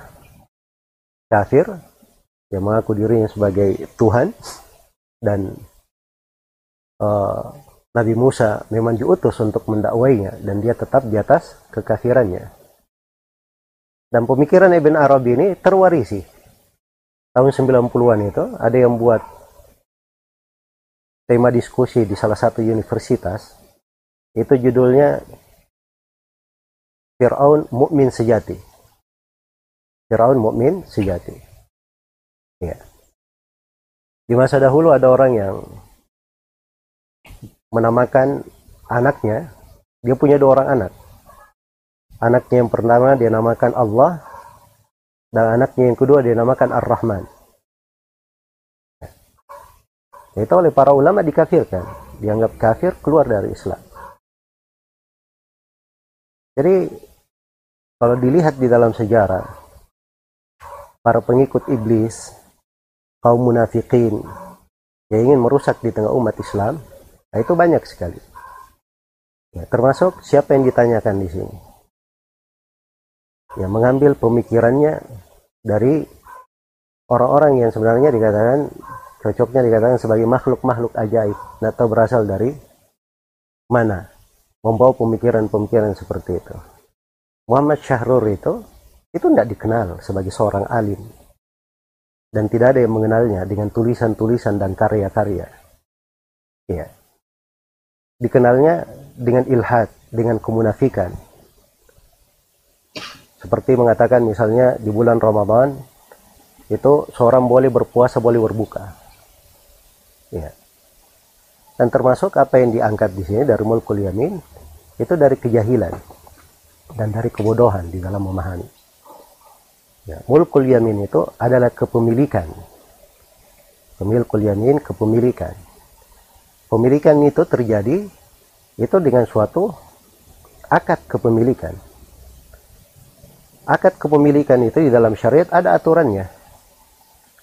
Speaker 2: kafir yang mengaku dirinya sebagai Tuhan dan uh, Nabi Musa memang diutus untuk mendakwainya dan dia tetap di atas kekafirannya. Dan pemikiran Ibn Arabi ini terwarisi. Tahun 90-an itu ada yang buat tema diskusi di salah satu universitas. Itu judulnya Fir'aun Mukmin Sejati. Fir'aun Mukmin Sejati. Ya. Di masa dahulu ada orang yang menamakan anaknya, dia punya dua orang anak. Anaknya yang pertama dia namakan Allah, dan anaknya yang kedua dia namakan Ar-Rahman. Itu oleh para ulama dikafirkan, dianggap kafir keluar dari Islam. Jadi kalau dilihat di dalam sejarah, para pengikut iblis kaum munafikin yang ingin merusak di tengah umat Islam, nah itu banyak sekali. Ya, termasuk siapa yang ditanyakan di sini. Ya, mengambil pemikirannya dari orang-orang yang sebenarnya dikatakan cocoknya dikatakan sebagai makhluk-makhluk ajaib atau berasal dari mana membawa pemikiran-pemikiran seperti itu. Muhammad Syahrur itu itu tidak dikenal sebagai seorang alim dan tidak ada yang mengenalnya dengan tulisan-tulisan dan karya-karya. Ya. Dikenalnya dengan ilhad, dengan kemunafikan. Seperti mengatakan misalnya di bulan Ramadan itu seorang boleh berpuasa, boleh berbuka. Ya. Dan termasuk apa yang diangkat di sini dari mulkul yamin itu dari kejahilan dan dari kebodohan di dalam memahami. Ya, mulkul yamin itu adalah kepemilikan. Pemilkul yamin kepemilikan. Pemilikan itu terjadi itu dengan suatu akad kepemilikan. Akad kepemilikan itu di dalam syariat ada aturannya.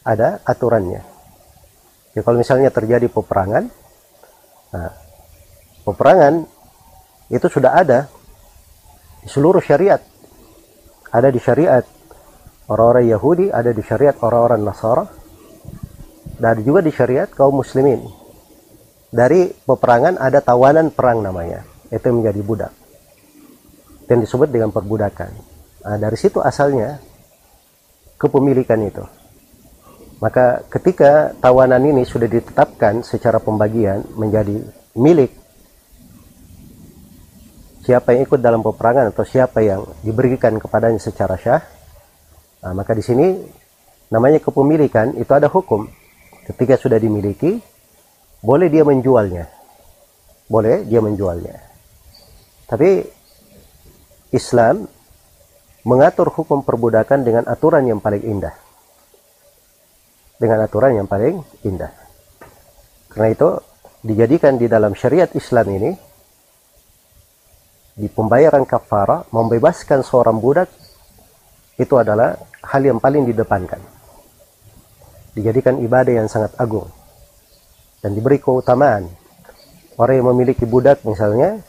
Speaker 2: Ada aturannya. Ya, kalau misalnya terjadi peperangan, nah, peperangan itu sudah ada di seluruh syariat. Ada di syariat orang-orang Yahudi, ada di syariat orang-orang Nasara, dan juga di syariat kaum muslimin. Dari peperangan ada tawanan perang namanya, itu menjadi budak. Dan disebut dengan perbudakan. Nah, dari situ asalnya kepemilikan itu. Maka ketika tawanan ini sudah ditetapkan secara pembagian menjadi milik siapa yang ikut dalam peperangan atau siapa yang diberikan kepadanya secara syah, nah, maka di sini namanya kepemilikan itu ada hukum. Ketika sudah dimiliki, boleh dia menjualnya. Boleh dia menjualnya. Tapi Islam mengatur hukum perbudakan dengan aturan yang paling indah. Dengan aturan yang paling indah. Karena itu dijadikan di dalam syariat Islam ini di pembayaran kafara membebaskan seorang budak itu adalah hal yang paling didepankan dijadikan ibadah yang sangat agung dan diberi keutamaan. Orang yang memiliki budak misalnya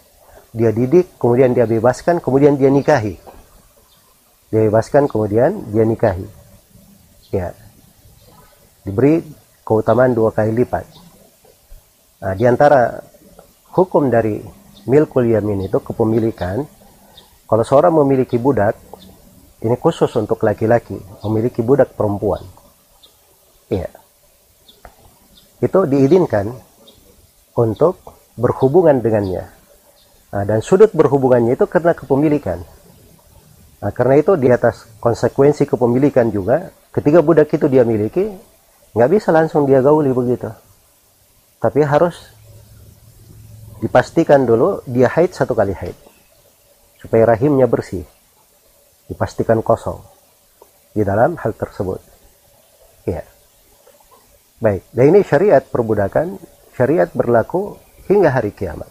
Speaker 2: dia didik kemudian dia bebaskan kemudian dia nikahi. Dia bebaskan kemudian dia nikahi. Ya. Diberi keutamaan dua kali lipat. Nah, di antara hukum dari milkul yamin itu kepemilikan kalau seorang memiliki budak ini khusus untuk laki-laki memiliki budak perempuan. Iya itu diizinkan untuk berhubungan dengannya. Nah, dan sudut berhubungannya itu karena kepemilikan. Nah, karena itu di atas konsekuensi kepemilikan juga ketika budak itu dia miliki nggak bisa langsung dia gauli begitu. Tapi harus dipastikan dulu dia haid satu kali haid supaya rahimnya bersih. Dipastikan kosong di dalam hal tersebut. Ya baik. Dan ini syariat perbudakan syariat berlaku hingga hari kiamat.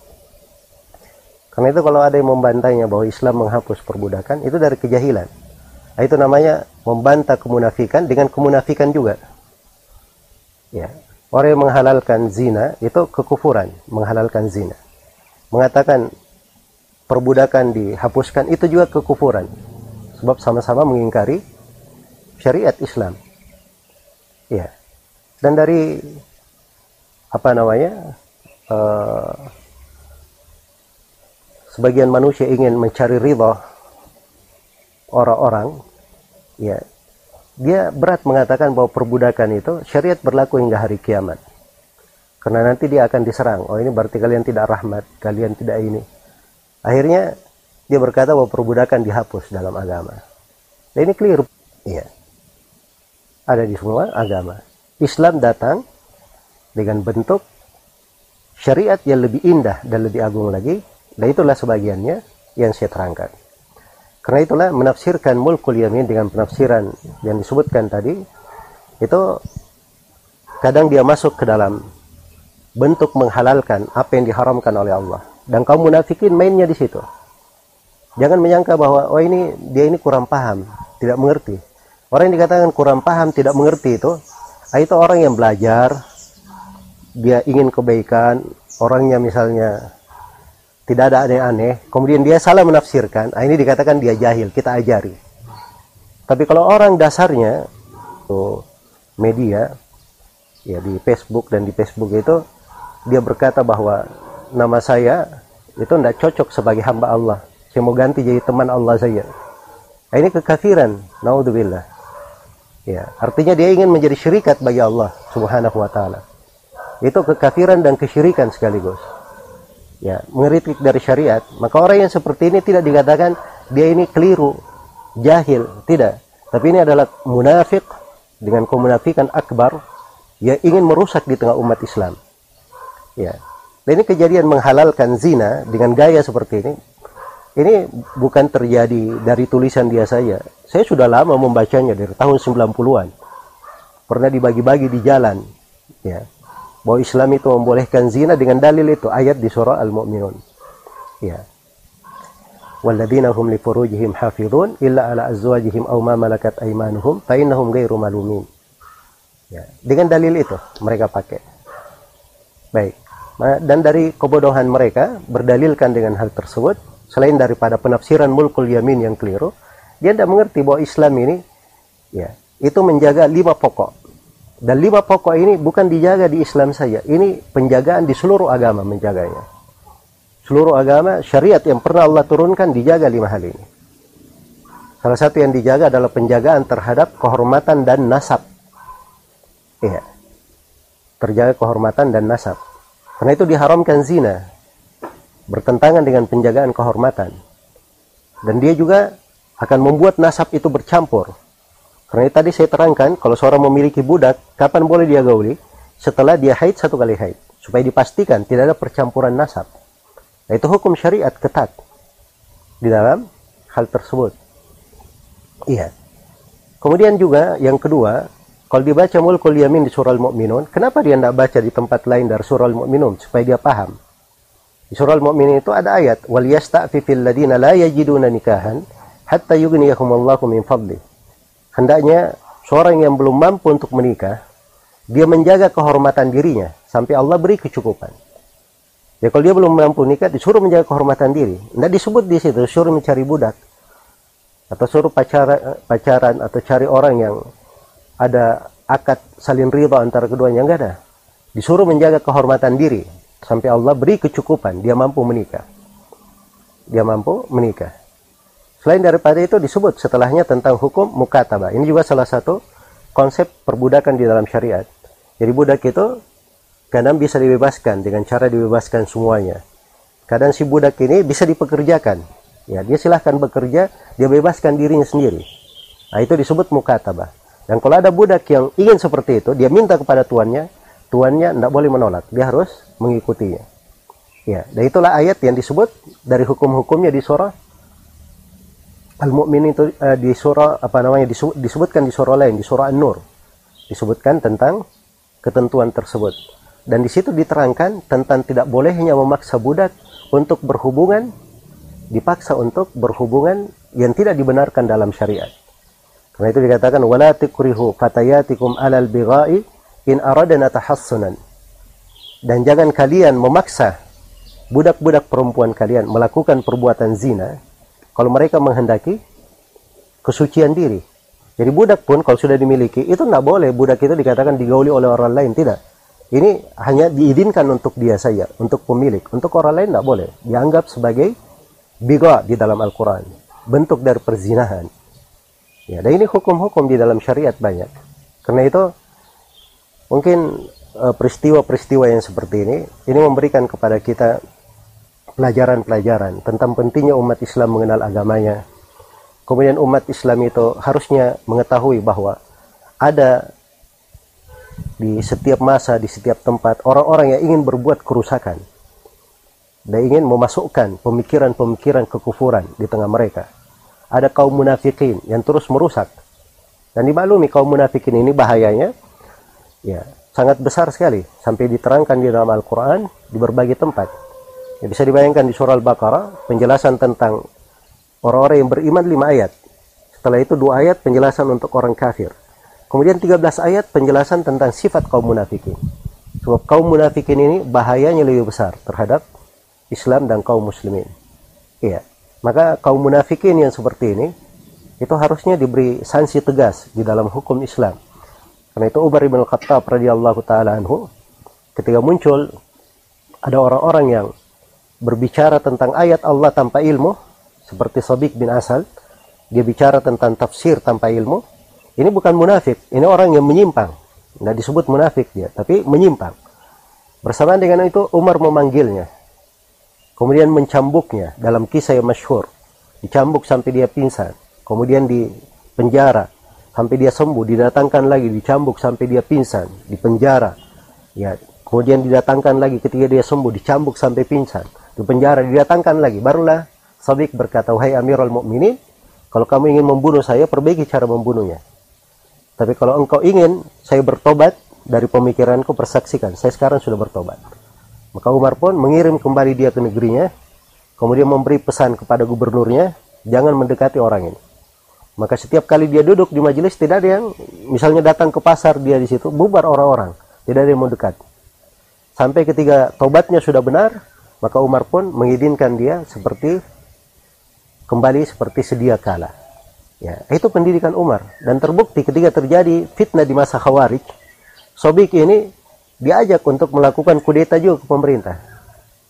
Speaker 2: Karena itu kalau ada yang membantainya bahwa Islam menghapus perbudakan itu dari kejahilan. Nah, itu namanya membantah kemunafikan dengan kemunafikan juga. Ya. Orang yang menghalalkan zina itu kekufuran menghalalkan zina. Mengatakan perbudakan dihapuskan itu juga kekufuran. Sebab sama-sama mengingkari syariat Islam. Ya dan dari apa namanya uh, sebagian manusia ingin mencari ridha orang-orang ya dia berat mengatakan bahwa perbudakan itu syariat berlaku hingga hari kiamat karena nanti dia akan diserang. Oh ini berarti kalian tidak rahmat, kalian tidak ini. Akhirnya dia berkata bahwa perbudakan dihapus dalam agama. Dan ini keliru. Iya. Ada di semua agama. Islam datang dengan bentuk syariat yang lebih indah dan lebih agung lagi. Dan itulah sebagiannya yang saya terangkan. Karena itulah menafsirkan mulkul yamin dengan penafsiran yang disebutkan tadi itu kadang dia masuk ke dalam bentuk menghalalkan apa yang diharamkan oleh Allah. Dan kaum munafikin mainnya di situ. Jangan menyangka bahwa oh ini dia ini kurang paham, tidak mengerti. Orang yang dikatakan kurang paham, tidak mengerti itu, ah, itu orang yang belajar, dia ingin kebaikan, orangnya misalnya tidak ada aneh-aneh, kemudian dia salah menafsirkan, ah, ini dikatakan dia jahil, kita ajari. Tapi kalau orang dasarnya, tuh media, ya di Facebook dan di Facebook itu dia berkata bahwa nama saya itu tidak cocok sebagai hamba Allah. Saya mau ganti jadi teman Allah saja. Nah, ini kekafiran. Naudzubillah. Ya, artinya dia ingin menjadi syirikat bagi Allah Subhanahu wa taala. Itu kekafiran dan kesyirikan sekaligus. Ya, mengeritik dari syariat. Maka orang yang seperti ini tidak dikatakan dia ini keliru, jahil, tidak. Tapi ini adalah munafik dengan kemunafikan akbar yang ingin merusak di tengah umat Islam ya Dan ini kejadian menghalalkan zina dengan gaya seperti ini. Ini bukan terjadi dari tulisan dia saja. Saya sudah lama membacanya dari tahun 90-an. Pernah dibagi-bagi di jalan. Ya. Bahwa Islam itu membolehkan zina dengan dalil itu. Ayat di surah Al-Mu'minun. Ya. والذين هم لفروجهم حافظون إلا على أزواجهم أو ما ملكت أيمانهم فإنهم غير ملومين ya, dengan dalil itu mereka pakai baik dan dari kebodohan mereka berdalilkan dengan hal tersebut selain daripada penafsiran mulkul yamin yang keliru dia tidak mengerti bahwa Islam ini ya itu menjaga lima pokok dan lima pokok ini bukan dijaga di Islam saja ini penjagaan di seluruh agama menjaganya seluruh agama syariat yang pernah Allah turunkan dijaga lima hal ini. Salah satu yang dijaga adalah penjagaan terhadap kehormatan dan nasab. Iya. Terjaga kehormatan dan nasab. Karena itu diharamkan zina. Bertentangan dengan penjagaan kehormatan. Dan dia juga akan membuat nasab itu bercampur. Karena tadi saya terangkan, kalau seorang memiliki budak, kapan boleh dia gauli? Setelah dia haid satu kali haid. Supaya dipastikan tidak ada percampuran nasab. Nah, itu hukum syariat ketat di dalam hal tersebut. Iya. Kemudian juga yang kedua, kalau dibaca mulkul yamin di surah Al-Mu'minun, kenapa dia tidak baca di tempat lain dari surah Al-Mu'minun supaya dia paham? Di surah Al-Mu'minun itu ada ayat, "Wal yasta'fifil ladina la yajiduna nikahan hatta yughniyahumullahu min fadli." Hendaknya seorang yang belum mampu untuk menikah, dia menjaga kehormatan dirinya sampai Allah beri kecukupan. Ya kalau dia belum mampu nikah disuruh menjaga kehormatan diri. Tidak disebut di situ suruh mencari budak atau suruh pacaran, pacaran atau cari orang yang ada akad saling ridho antara keduanya enggak ada. Disuruh menjaga kehormatan diri sampai Allah beri kecukupan dia mampu menikah. Dia mampu menikah. Selain daripada itu disebut setelahnya tentang hukum mukataba. Ini juga salah satu konsep perbudakan di dalam syariat. Jadi budak itu Kadang bisa dibebaskan dengan cara dibebaskan semuanya. Kadang si budak ini bisa dipekerjakan. Ya, dia silahkan bekerja, dia bebaskan dirinya sendiri. Nah, itu disebut mukatabah. Dan kalau ada budak yang ingin seperti itu, dia minta kepada tuannya, tuannya tidak boleh menolak. Dia harus mengikutinya. Ya, dan itulah ayat yang disebut dari hukum-hukumnya di surah Al-Mu'min itu uh, di surah apa namanya disebut, disebutkan di surah lain di surah An-Nur disebutkan tentang ketentuan tersebut. Dan di situ diterangkan tentang tidak bolehnya memaksa budak untuk berhubungan, dipaksa untuk berhubungan yang tidak dibenarkan dalam syariat. Karena itu dikatakan wala tikrihu fatayatikum alal bigha'i in aradana tahassunan. Dan jangan kalian memaksa budak-budak perempuan kalian melakukan perbuatan zina kalau mereka menghendaki kesucian diri. Jadi budak pun kalau sudah dimiliki itu tidak boleh budak itu dikatakan digauli oleh orang lain tidak ini hanya diizinkan untuk dia saja, untuk pemilik. Untuk orang lain tidak boleh. Dianggap sebagai biga di dalam Al-Quran. Bentuk dari perzinahan. Ya, dan ini hukum-hukum di dalam syariat banyak. Karena itu, mungkin eh, peristiwa-peristiwa yang seperti ini, ini memberikan kepada kita pelajaran-pelajaran tentang pentingnya umat Islam mengenal agamanya. Kemudian umat Islam itu harusnya mengetahui bahwa ada di setiap masa, di setiap tempat, orang-orang yang ingin berbuat kerusakan dan ingin memasukkan pemikiran-pemikiran kekufuran di tengah mereka. Ada kaum munafikin yang terus merusak. Dan dimaklumi kaum munafikin ini bahayanya ya sangat besar sekali sampai diterangkan di dalam Al-Qur'an di berbagai tempat. Ya, bisa dibayangkan di surah Al-Baqarah penjelasan tentang orang-orang yang beriman lima ayat. Setelah itu dua ayat penjelasan untuk orang kafir. Kemudian 13 ayat penjelasan tentang sifat kaum munafikin. Sebab kaum munafikin ini bahayanya lebih besar terhadap Islam dan kaum muslimin. Iya. Maka kaum munafikin yang seperti ini itu harusnya diberi sanksi tegas di dalam hukum Islam. Karena itu Umar bin Khattab radhiyallahu taala anhu ketika muncul ada orang-orang yang berbicara tentang ayat Allah tanpa ilmu seperti Sabik bin Asal dia bicara tentang tafsir tanpa ilmu ini bukan munafik, ini orang yang menyimpang. Tidak disebut munafik dia, tapi menyimpang. Bersamaan dengan itu Umar memanggilnya. Kemudian mencambuknya dalam kisah yang masyhur. Dicambuk sampai dia pingsan. Kemudian di penjara sampai dia sembuh, didatangkan lagi, dicambuk sampai dia pingsan, di penjara. Ya, kemudian didatangkan lagi ketika dia sembuh dicambuk sampai pingsan di penjara didatangkan lagi. Barulah Sabik berkata wahai Amirul Mukminin kalau kamu ingin membunuh saya perbaiki cara membunuhnya. Tapi kalau engkau ingin saya bertobat dari pemikiranku persaksikan. Saya sekarang sudah bertobat. Maka Umar pun mengirim kembali dia ke negerinya kemudian memberi pesan kepada gubernurnya jangan mendekati orang ini. Maka setiap kali dia duduk di majelis tidak ada yang misalnya datang ke pasar dia di situ bubar orang-orang. Tidak ada yang mau dekat. Sampai ketika tobatnya sudah benar, maka Umar pun mengizinkan dia seperti kembali seperti sedia kala. Ya, itu pendidikan Umar dan terbukti ketika terjadi fitnah di masa Khawarij, Sobik ini diajak untuk melakukan kudeta juga ke pemerintah.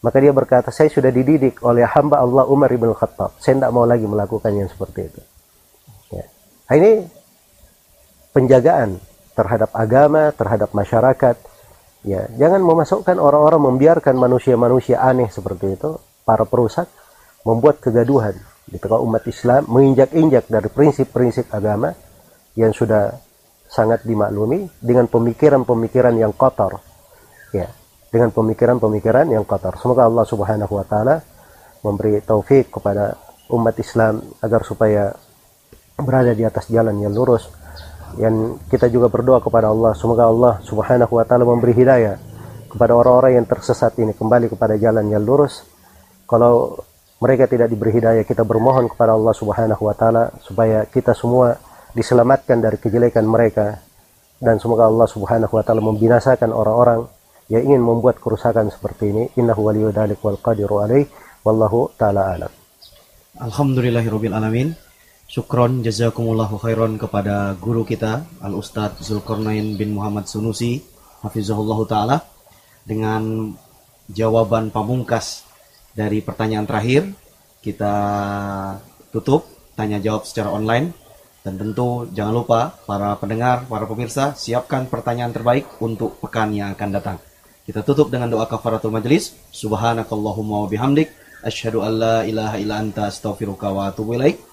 Speaker 2: Maka dia berkata, saya sudah dididik oleh hamba Allah Umar ibn Khattab. Saya tidak mau lagi melakukan yang seperti itu. Ya. Nah, ini penjagaan terhadap agama, terhadap masyarakat, Ya, jangan memasukkan orang-orang membiarkan manusia-manusia aneh seperti itu, para perusak membuat kegaduhan di tengah umat Islam, menginjak-injak dari prinsip-prinsip agama yang sudah sangat dimaklumi dengan pemikiran-pemikiran yang kotor. Ya, dengan pemikiran-pemikiran yang kotor. Semoga Allah Subhanahu wa taala memberi taufik kepada umat Islam agar supaya berada di atas jalan yang lurus yang kita juga berdoa kepada Allah semoga Allah Subhanahu wa taala memberi hidayah kepada orang-orang yang tersesat ini kembali kepada jalan yang lurus. Kalau mereka tidak diberi hidayah kita bermohon kepada Allah Subhanahu wa taala supaya kita semua diselamatkan dari kejelekan mereka. Dan semoga Allah Subhanahu wa taala membinasakan orang-orang yang ingin membuat kerusakan seperti ini. Innahu waliyyu dzalik wal qadiru alaih wallahu taala alam.
Speaker 1: Alhamdulillahirabbil alamin Syukron jazakumullahu khairan kepada guru kita Al Ustadz Zulkarnain bin Muhammad Sunusi Hafizahullah Ta'ala dengan jawaban pamungkas dari pertanyaan terakhir kita tutup tanya jawab secara online dan tentu jangan lupa para pendengar, para pemirsa siapkan pertanyaan terbaik untuk pekan yang akan datang. Kita tutup dengan doa kafaratul majlis. Subhanakallahumma wa bihamdik asyhadu an la ilaha illa anta astaghfiruka wa atubu ilaik.